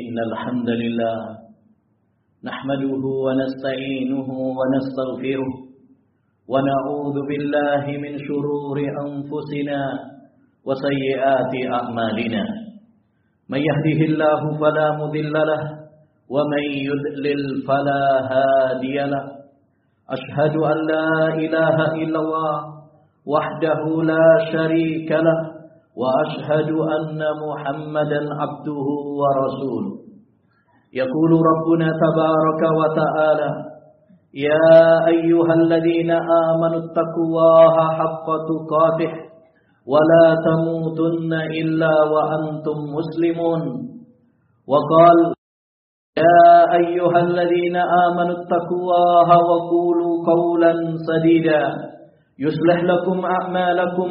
إن الحمد لله نحمده ونستعينه ونستغفره ونعوذ بالله من شرور أنفسنا وسيئات أعمالنا. من يهده الله فلا مضل له ومن يضلل فلا هادي له. أشهد أن لا إله إلا الله وحده لا شريك له وأشهد أن محمدا عبده ورسوله. يقول ربنا تبارك وتعالى يا أيها الذين آمنوا اتقوا الله حق تقاته ولا تموتن إلا وأنتم مسلمون. وقال يا أيها الذين آمنوا اتقوا الله وقولوا قولا سديدا يصلح لكم أعمالكم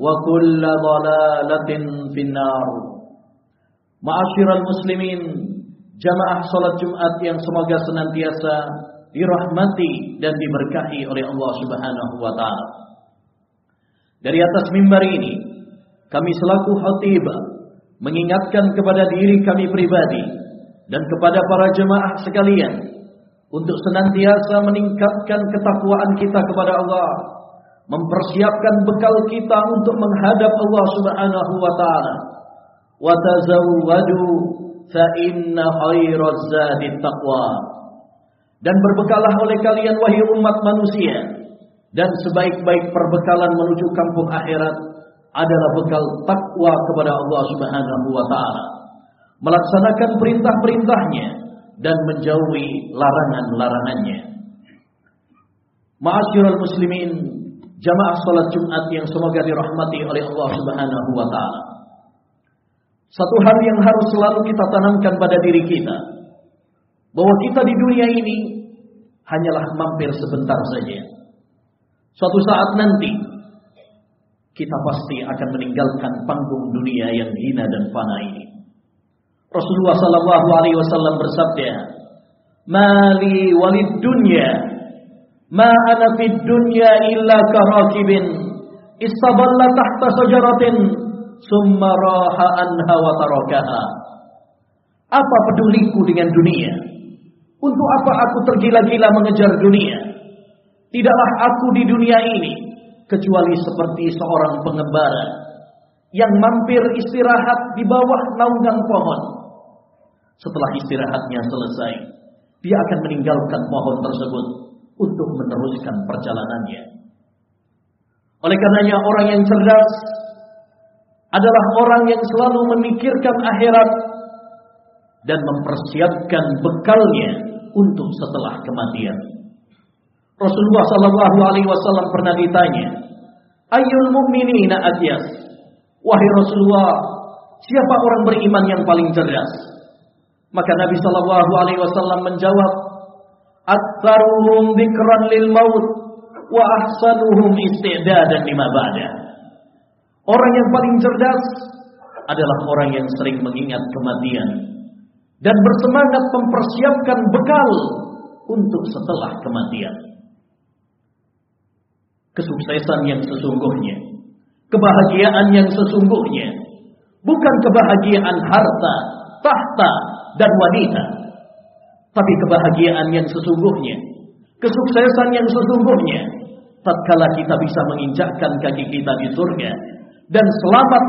وكل ضلالة في النار Ma'asyiral muslimin Jamaah salat Jumat yang semoga senantiasa dirahmati dan diberkahi oleh Allah Subhanahu wa taala. Dari atas mimbar ini kami selaku khatibah mengingatkan kepada diri kami pribadi dan kepada para jemaah sekalian untuk senantiasa meningkatkan ketakwaan kita kepada Allah, mempersiapkan bekal kita untuk menghadap Allah Subhanahu wa taala. Wa tazawwadu fa inna khairaz zadi taqwa. Dan berbekalah oleh kalian wahai umat manusia dan sebaik-baik perbekalan menuju kampung akhirat adalah bekal takwa kepada Allah Subhanahu wa taala. Melaksanakan perintah-perintahnya dan menjauhi larangan-larangannya. Ma'asyiral muslimin, jamaah salat Jumat yang semoga dirahmati oleh Allah Subhanahu wa taala. Satu hal yang harus selalu kita tanamkan pada diri kita bahwa kita di dunia ini hanyalah mampir sebentar saja. Suatu saat nanti kita pasti akan meninggalkan panggung dunia yang hina dan fana ini. Rasulullah sallallahu alaihi wasallam bersabda, "Mali walid dunya, ma ana fid dunya illa karakibin istaballa tahta sajaratin summa raha anha wa tarakaha." Apa peduliku dengan dunia? Untuk apa aku tergila-gila mengejar dunia? Tidaklah aku di dunia ini kecuali seperti seorang pengembara yang mampir istirahat di bawah naungan pohon. Setelah istirahatnya selesai, dia akan meninggalkan pohon tersebut untuk meneruskan perjalanannya. Oleh karenanya orang yang cerdas adalah orang yang selalu memikirkan akhirat dan mempersiapkan bekalnya untuk setelah kematian. Rasulullah sallallahu alaihi wasallam pernah ditanya, "Ayyul mu'minina adyas?" Wahai Rasulullah, siapa orang beriman yang paling cerdas? Maka Nabi sallallahu alaihi wasallam menjawab, "Aktsaruhum dzikran lil maut wa ahsanuhum isti'dadan lima ba'da." Orang yang paling cerdas adalah orang yang sering mengingat kematian dan bersemangat mempersiapkan bekal untuk setelah kematian kesuksesan yang sesungguhnya, kebahagiaan yang sesungguhnya, bukan kebahagiaan harta, tahta, dan wanita, tapi kebahagiaan yang sesungguhnya, kesuksesan yang sesungguhnya, tatkala kita bisa menginjakkan kaki kita di surga dan selamat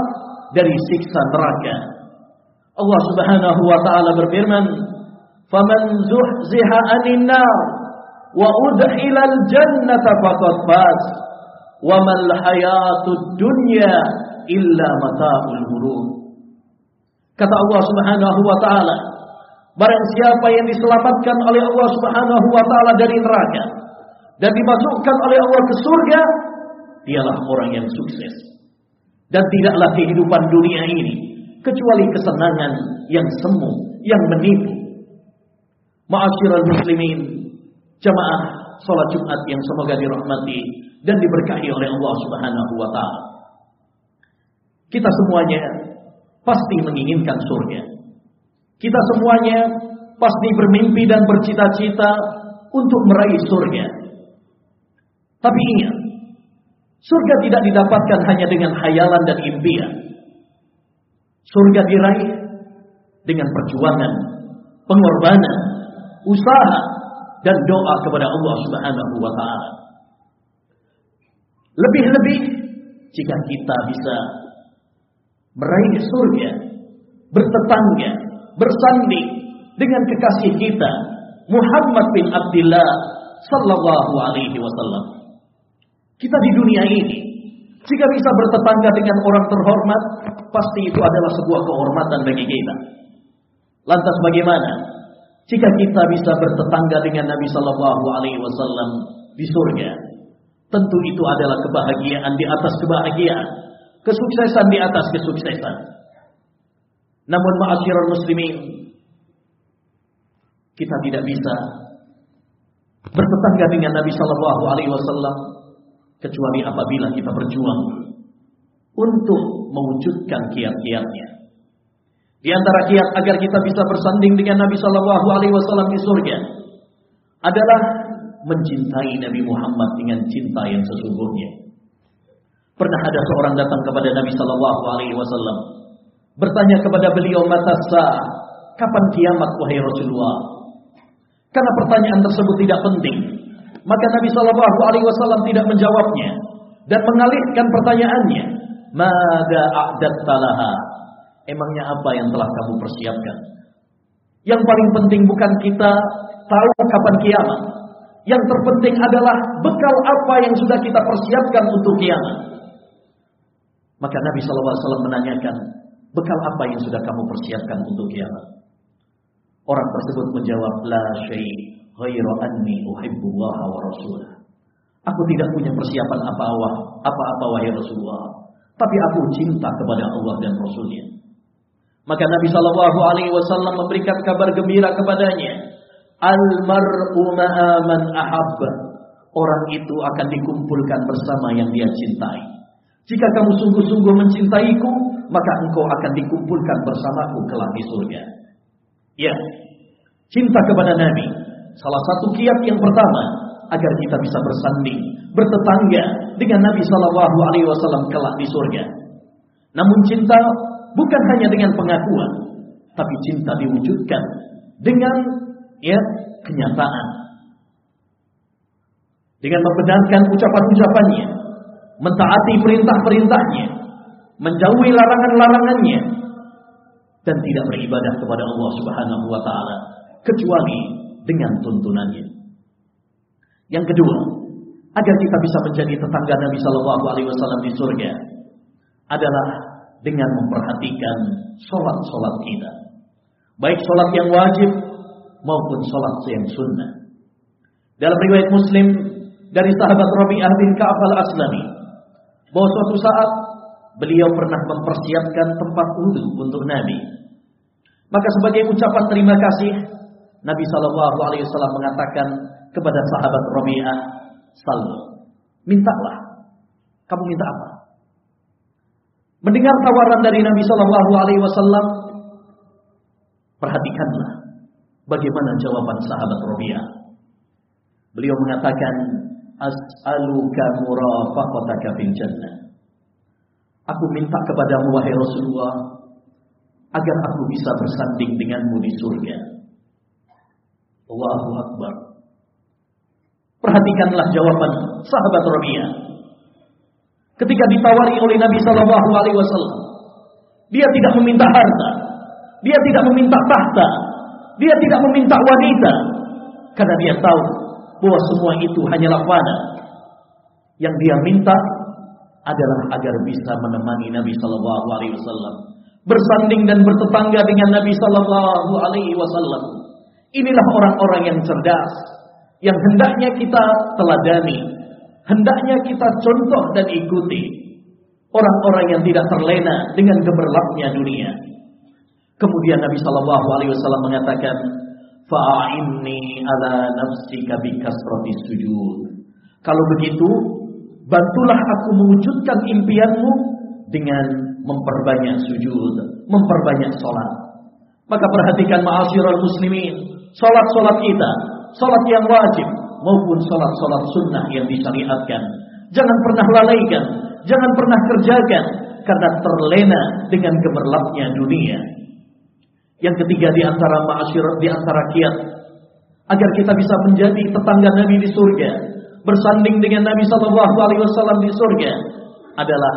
dari siksa neraka. Allah Subhanahu wa taala berfirman, "Faman zuhziha 'anil nar wa udkhilal jannata faqad faz wa mal hayatud dunya illa mata'ul kata Allah Subhanahu wa taala barang siapa yang diselamatkan oleh Allah Subhanahu wa taala dari neraka dan dimasukkan oleh Allah ke surga dialah orang yang sukses dan tidaklah kehidupan dunia ini kecuali kesenangan yang semu, yang menipu. Ma'asyiral muslimin, jamaah salat Jumat yang semoga dirahmati dan diberkahi oleh Allah Subhanahu wa taala. Kita semuanya pasti menginginkan surga. Kita semuanya pasti bermimpi dan bercita-cita untuk meraih surga. Tapi ingat, surga tidak didapatkan hanya dengan hayalan dan impian. Surga diraih dengan perjuangan, pengorbanan, usaha, dan doa kepada Allah Subhanahu wa taala. Lebih-lebih jika kita bisa meraih surga, bertetangga, bersanding dengan kekasih kita Muhammad bin Abdullah sallallahu alaihi wasallam. Kita di dunia ini jika bisa bertetangga dengan orang terhormat, pasti itu adalah sebuah kehormatan bagi kita. Lantas bagaimana jika kita bisa bertetangga dengan Nabi sallallahu alaihi wasallam di surga? Tentu itu adalah kebahagiaan di atas kebahagiaan, kesuksesan di atas kesuksesan. Namun ma'asyiral muslimin, kita tidak bisa bertetangga dengan Nabi Shallallahu Alaihi Wasallam kecuali apabila kita berjuang untuk mewujudkan kiat-kiatnya. Di antara kiat agar kita bisa bersanding dengan Nabi Shallallahu Alaihi Wasallam di surga adalah mencintai Nabi Muhammad dengan cinta yang sesungguhnya. Pernah ada seorang datang kepada Nabi Shallallahu Alaihi Wasallam bertanya kepada beliau mata kapan kiamat wahai Rasulullah? Karena pertanyaan tersebut tidak penting. Maka Nabi Shallallahu Alaihi Wasallam tidak menjawabnya dan mengalihkan pertanyaannya. Mada a'dat talaha. Emangnya apa yang telah kamu persiapkan? Yang paling penting bukan kita tahu kapan kiamat. Yang terpenting adalah bekal apa yang sudah kita persiapkan untuk kiamat. Maka Nabi SAW menanyakan, bekal apa yang sudah kamu persiapkan untuk kiamat? Orang tersebut menjawab, La syai' anni uhibbullah wa. Aku tidak punya persiapan apa-apa, apa-apa wahai Rasulullah. Tapi aku cinta kepada Allah dan Rasulnya. Maka Nabi Shallallahu Alaihi Wasallam memberikan kabar gembira kepadanya. Al mar'u man ahab. Orang itu akan dikumpulkan bersama yang dia cintai. Jika kamu sungguh-sungguh mencintaiku, maka engkau akan dikumpulkan bersamaku kelak di surga. Ya, cinta kepada Nabi. Salah satu kiat yang pertama agar kita bisa bersanding, bertetangga dengan Nabi Shallallahu Alaihi Wasallam kelak di surga. Namun cinta bukan hanya dengan pengakuan, tapi cinta diwujudkan dengan ya kenyataan. Dengan membenarkan ucapan-ucapannya, mentaati perintah-perintahnya, menjauhi larangan-larangannya, dan tidak beribadah kepada Allah Subhanahu wa taala kecuali dengan tuntunannya. Yang kedua, agar kita bisa menjadi tetangga Nabi Shallallahu alaihi wasallam di surga adalah dengan memperhatikan solat-solat kita. Baik solat yang wajib maupun solat yang sunnah. Dalam riwayat Muslim dari sahabat Rabi'ah bin Ka'ab al-Aslami bahwa suatu saat beliau pernah mempersiapkan tempat wudhu untuk Nabi maka sebagai ucapan terima kasih, Nabi Shallallahu Alaihi Wasallam mengatakan kepada sahabat Rabi'ah, Sal, mintalah. Kamu minta apa? Mendengar tawaran dari Nabi Shallallahu Alaihi Wasallam, perhatikanlah bagaimana jawaban sahabat Rabi'ah. Beliau mengatakan, As'aluka murafaqataka fil jannah. Aku minta kepadamu wahai Rasulullah agar aku bisa bersanding denganmu di surga. Allahu Akbar. Perhatikanlah jawaban sahabat Rabi'ah. Ketika ditawari oleh Nabi Shallallahu Alaihi Wasallam, dia tidak meminta harta, dia tidak meminta tahta, dia tidak meminta wanita, karena dia tahu bahwa semua itu hanyalah fana. Yang dia minta adalah agar bisa menemani Nabi Shallallahu Alaihi Wasallam bersanding dan bertetangga dengan Nabi Sallallahu Alaihi Wasallam. Inilah orang-orang yang cerdas, yang hendaknya kita teladani, hendaknya kita contoh dan ikuti. Orang-orang yang tidak terlena dengan gemerlapnya dunia, Kemudian Nabi Shallallahu Alaihi Wasallam mengatakan, Fa'inni ala nafsika bikasrati sujud. Kalau begitu, bantulah aku mewujudkan impianmu dengan memperbanyak sujud, memperbanyak sholat. Maka perhatikan ma'asyiral muslimin, sholat-sholat kita, sholat yang wajib maupun sholat-sholat sunnah yang disyariatkan. Jangan pernah lalaikan, jangan pernah kerjakan, karena terlena dengan gemerlapnya dunia. Yang ketiga di antara ma'asyir, di antara kiat agar kita bisa menjadi tetangga Nabi di surga, bersanding dengan Nabi Shallallahu Alaihi Wasallam di surga adalah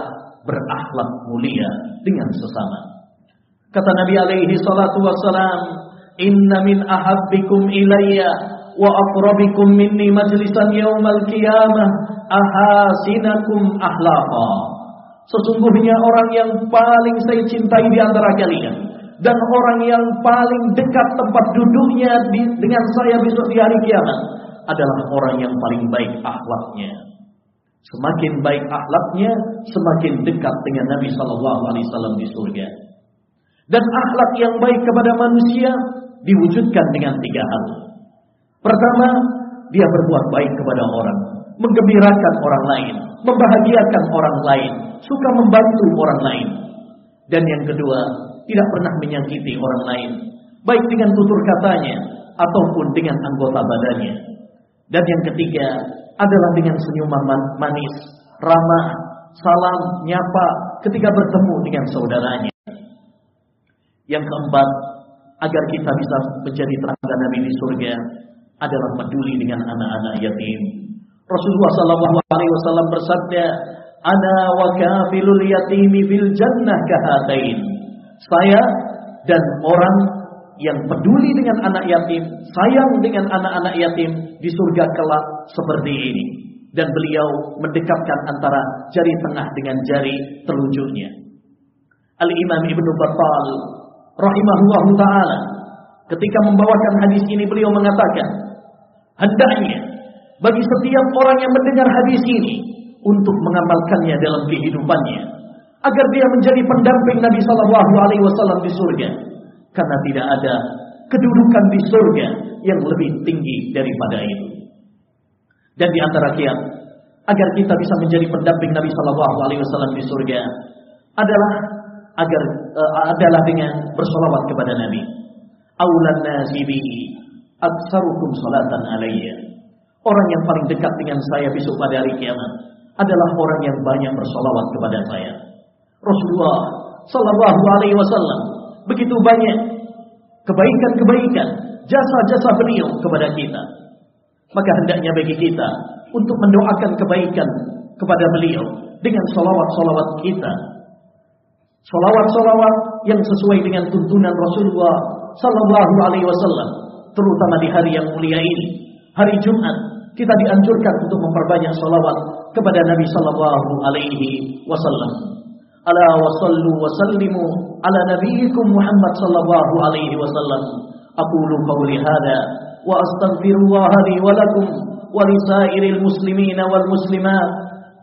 berakhlak mulia dengan sesama. Kata Nabi alaihi salatu wassalam, "Inna min ahabbikum ilayya wa aqrabikum minni majlisan yaumal qiyamah ahasinakum ahlaqa." Sesungguhnya orang yang paling saya cintai di antara kalian dan orang yang paling dekat tempat duduknya di, dengan saya besok di hari kiamat adalah orang yang paling baik akhlaknya. Semakin baik akhlaknya, semakin dekat dengan Nabi Shallallahu Alaihi Wasallam di surga. Dan akhlak yang baik kepada manusia diwujudkan dengan tiga hal. Pertama, dia berbuat baik kepada orang, menggembirakan orang lain, membahagiakan orang lain, suka membantu orang lain. Dan yang kedua, tidak pernah menyakiti orang lain, baik dengan tutur katanya ataupun dengan anggota badannya. Dan yang ketiga adalah dengan senyuman manis, ramah, salam, nyapa ketika bertemu dengan saudaranya. Yang keempat, agar kita bisa menjadi teladan Nabi di surga adalah peduli dengan anak-anak yatim. Rasulullah sallallahu alaihi wasallam bersabda, "Ana wa kafilul yatimi fil jannah kahatain." Saya dan orang yang peduli dengan anak yatim, sayang dengan anak-anak yatim di surga kelak seperti ini. Dan beliau mendekatkan antara jari tengah dengan jari telunjuknya. Al-Imam Ibnu Battal rahimahullah taala ketika membawakan hadis ini beliau mengatakan hendaknya bagi setiap orang yang mendengar hadis ini untuk mengamalkannya dalam kehidupannya agar dia menjadi pendamping Nabi Shallallahu Alaihi Wasallam di surga karena tidak ada kedudukan di surga yang lebih tinggi daripada itu dan di antara kiat agar kita bisa menjadi pendamping Nabi Shallallahu Alaihi Wasallam di surga adalah agar uh, adalah dengan bersolawat kepada Nabi. Aulan nasibi aksarukum salatan alayya. Orang yang paling dekat dengan saya besok pada hari kiamat adalah orang yang banyak bersolawat kepada saya. Rasulullah Sallallahu Alaihi Wasallam begitu banyak kebaikan-kebaikan, jasa-jasa beliau kepada kita. Maka hendaknya bagi kita untuk mendoakan kebaikan kepada beliau dengan solawat-solawat kita Salawat-salawat yang sesuai dengan tuntunan Rasulullah Sallallahu Alaihi Wasallam, terutama di hari yang mulia ini, hari Jumat, kita dianjurkan untuk memperbanyak salawat kepada Nabi Sallallahu Alaihi Wasallam. Ala wasallimu ala nabiyikum Muhammad Sallallahu Alaihi Wasallam. Aqulu qawli hada wa astaghfirullah li wa lakum wa lisairil muslimina wal muslimat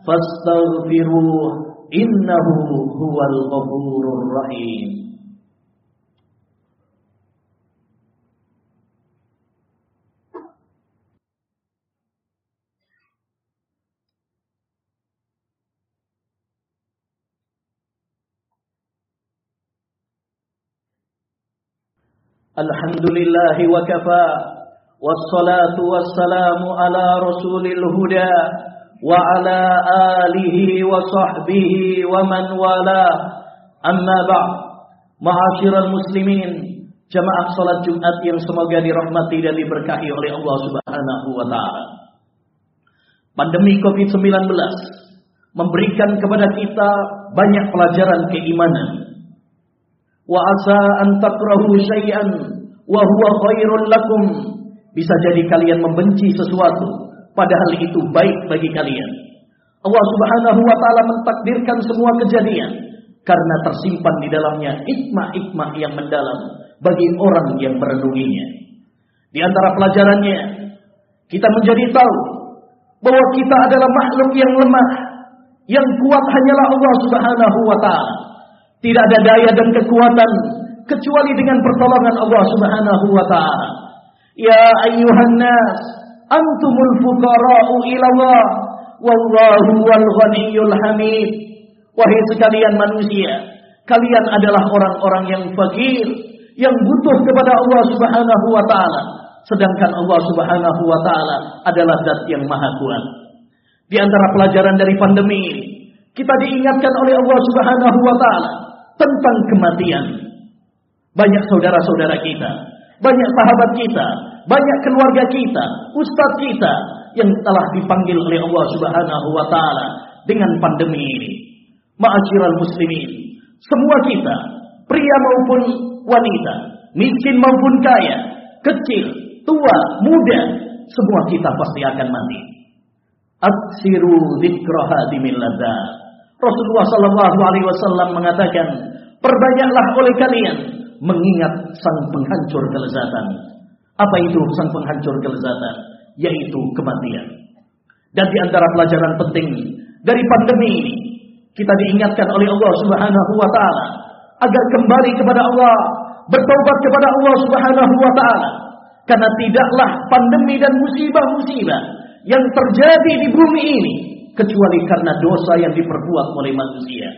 fastaghfiruh innahu huwal Alhamdulillahi wa kafa. Wassalatu wassalamu ala rasulil huda Wa ala alihi wa sahbihi wa man wala. Amma ba'd. Ma'asyiral muslimin Jamaah salat Jumat yang semoga dirahmati dan diberkahi oleh Allah subhanahu wa ta'ala. Pandemi COVID-19 memberikan kepada kita banyak pelajaran keimanan. Wa asa an takrahu syai'an wa huwa lakum. Bisa jadi kalian membenci sesuatu Padahal itu baik bagi kalian. Allah Subhanahu wa taala mentakdirkan semua kejadian karena tersimpan di dalamnya hikmah-hikmah yang mendalam bagi orang yang merenunginya. Di antara pelajarannya, kita menjadi tahu bahwa kita adalah makhluk yang lemah, yang kuat hanyalah Allah Subhanahu wa taala. Tidak ada daya dan kekuatan kecuali dengan pertolongan Allah Subhanahu wa taala. Ya ayyuhan nas, antumul fuqara'u ila Allah wallahu wal ghaniyyul hamid. Wahai sekalian manusia, kalian adalah orang-orang yang fakir, yang butuh kepada Allah Subhanahu wa taala, sedangkan Allah Subhanahu wa taala adalah zat yang maha kuat. Di antara pelajaran dari pandemi ini, kita diingatkan oleh Allah Subhanahu wa taala tentang kematian. Banyak saudara-saudara kita, banyak sahabat kita, banyak keluarga kita, ustadz kita yang telah dipanggil oleh Allah Subhanahu wa taala dengan pandemi ini. Ma'asyiral muslimin, semua kita, pria maupun wanita, miskin maupun kaya, kecil, tua, muda, semua kita pasti akan mati. Aksiru dzikra hadimil Rasulullah sallallahu alaihi wasallam mengatakan, "Perbanyaklah oleh kalian mengingat sang penghancur kelezatan." Apa itu sang penghancur kelezatan? Yaitu kematian. Dan di antara pelajaran penting dari pandemi ini, kita diingatkan oleh Allah Subhanahu wa taala agar kembali kepada Allah, bertobat kepada Allah Subhanahu wa taala. Karena tidaklah pandemi dan musibah-musibah yang terjadi di bumi ini kecuali karena dosa yang diperbuat oleh manusia.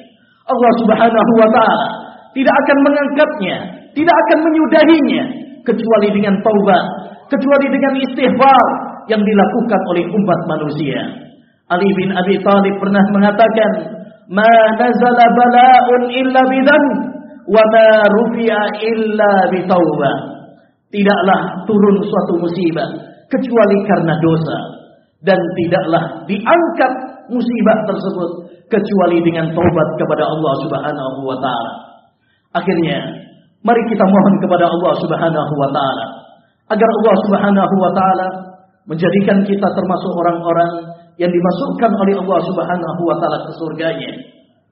Allah Subhanahu wa taala tidak akan mengangkatnya, tidak akan menyudahinya kecuali dengan taubat, kecuali dengan istighfar yang dilakukan oleh umat manusia. Ali bin Abi Thalib pernah mengatakan, "Ma nazala bala'un illa bidan wa ma rufi'a illa bitaubah." Tidaklah turun suatu musibah kecuali karena dosa dan tidaklah diangkat musibah tersebut kecuali dengan taubat kepada Allah Subhanahu wa taala. Akhirnya, mari kita mohon kepada Allah Subhanahu wa taala agar Allah Subhanahu wa taala menjadikan kita termasuk orang-orang yang dimasukkan oleh Allah Subhanahu wa taala ke surganya.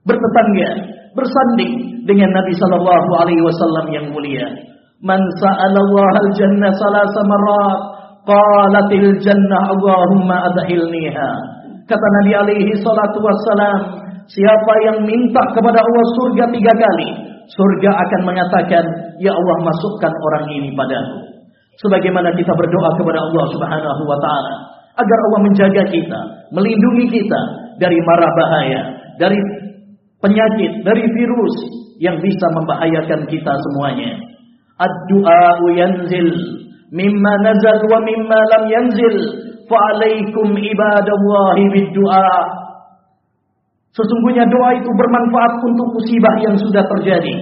Bertetangga, bersanding dengan Nabi sallallahu alaihi wasallam yang mulia. Man sa'ala Allah al-jannah salasa marrat, qalatil jannah Allahumma adkhilniha. Kata Nabi alaihi salatu wassalam, siapa yang minta kepada Allah surga tiga kali, surga akan mengatakan, "Ya Allah, masukkan orang ini padaku." Sebagaimana kita berdoa kepada Allah Subhanahu wa taala agar Allah menjaga kita, melindungi kita dari mara bahaya, dari penyakit, dari virus yang bisa membahayakan kita semuanya. Ad-du'a yanzil mimma nazal wa mimma lam yanzil fa'alaikum ibadallahi bid-du'a. Sesungguhnya doa itu bermanfaat untuk musibah yang sudah terjadi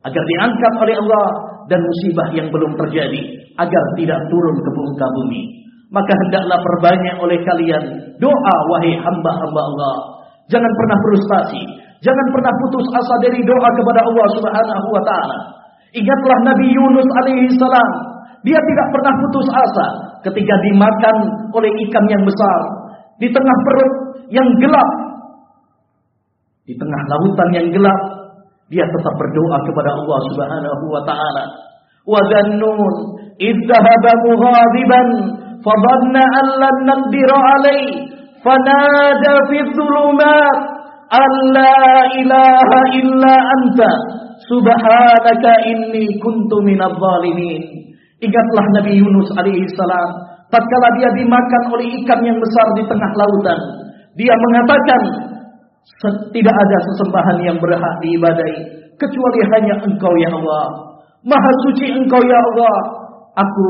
agar diangkat oleh Allah dan musibah yang belum terjadi agar tidak turun ke muka bumi. Maka hendaklah perbanyak oleh kalian doa wahai hamba-hamba Allah. Jangan pernah frustasi, jangan pernah putus asa dari doa kepada Allah Subhanahu wa taala. Ingatlah Nabi Yunus alaihi salam, dia tidak pernah putus asa ketika dimakan oleh ikan yang besar di tengah perut yang gelap. Di tengah lautan yang gelap, dia tetap berdoa kepada Allah Subhanahu wa taala. Wa dhannun idzahaba mughadiban fadhanna an lan naqdira alayhi fanada fi dhulumat an la ilaha illa anta subhanaka inni kuntu minadh dhalimin. Ingatlah Nabi Yunus alaihi salam tatkala dia dimakan oleh ikan yang besar di tengah lautan. Dia mengatakan, tidak ada sesembahan yang berhak diibadai kecuali hanya Engkau ya Allah. Maha suci Engkau ya Allah. Aku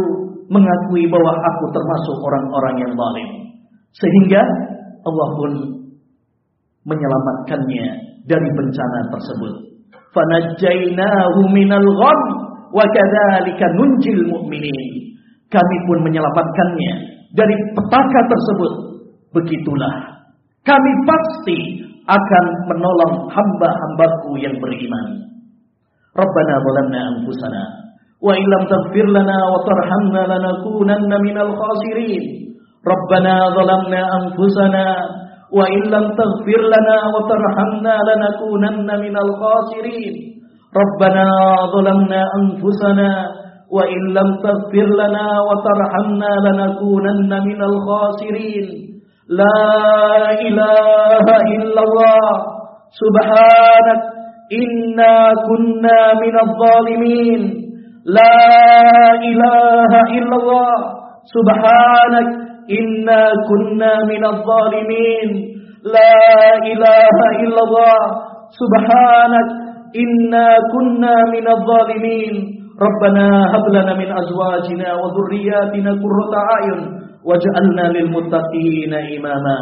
mengakui bahwa aku termasuk orang-orang yang zalim. Sehingga Allah pun menyelamatkannya dari bencana tersebut. Fanajjainahu minal gham wa kadzalika nunjil mu'minin. Kami pun menyelamatkannya dari petaka tersebut. Begitulah kami pasti akan menolong hamba-hambaku yang beriman. Rabbana zalamna anfusana wa illam taghfir lana wa tarhamna lanakunanna minal khasirin. Rabbana zalamna anfusana wa illam taghfir lana wa tarhamna lanakunanna minal khasirin. Zalamna anfusana wa illam taghfir lana wa tarhamna lanakunanna minal khasirin. لا إله إلا الله. سبحانك إنا كنا من الظالمين. لا إله إلا الله. سبحانك إنا كنا من الظالمين. لا إله إلا الله. سبحانك إنا كنا من الظالمين. ربنا هب لنا من أزواجنا وذرياتنا قرة أعين واجعلنا للمتقين إماما.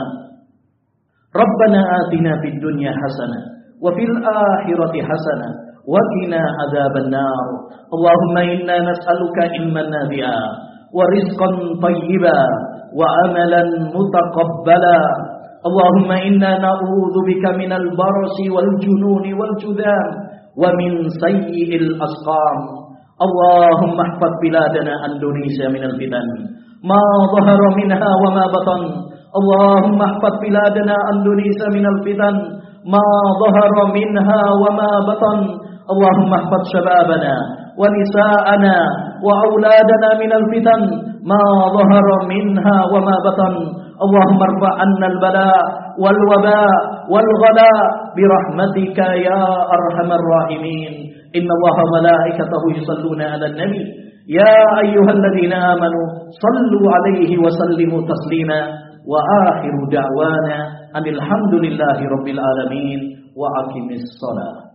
ربنا آتنا في الدنيا حسنة وفي الآخرة حسنة وقنا عذاب النار. اللهم إنا نسألك علما نافعا ورزقا طيبا وعملا متقبلا اللهم إنا نعوذ بك من البرص والجنون والجذام ومن سيء الأسقام. اللهم احفظ بلادنا أندونيسيا من الفتن. ما ظهر منها وما بطن. اللهم احفظ بلادنا أندونيسيا من الفتن. ما ظهر منها وما بطن. اللهم احفظ شبابنا ونساءنا وأولادنا من الفتن. ما ظهر منها وما بطن. اللهم ارفع عنا البلاء والوباء والغلاء برحمتك يا أرحم الراحمين. إن الله وملائكته يصلون على النبي. يا أيها الذين آمنوا صلوا عليه وسلموا تسليما. وآخر دعوانا أن الحمد لله رب العالمين وأقم الصلاة.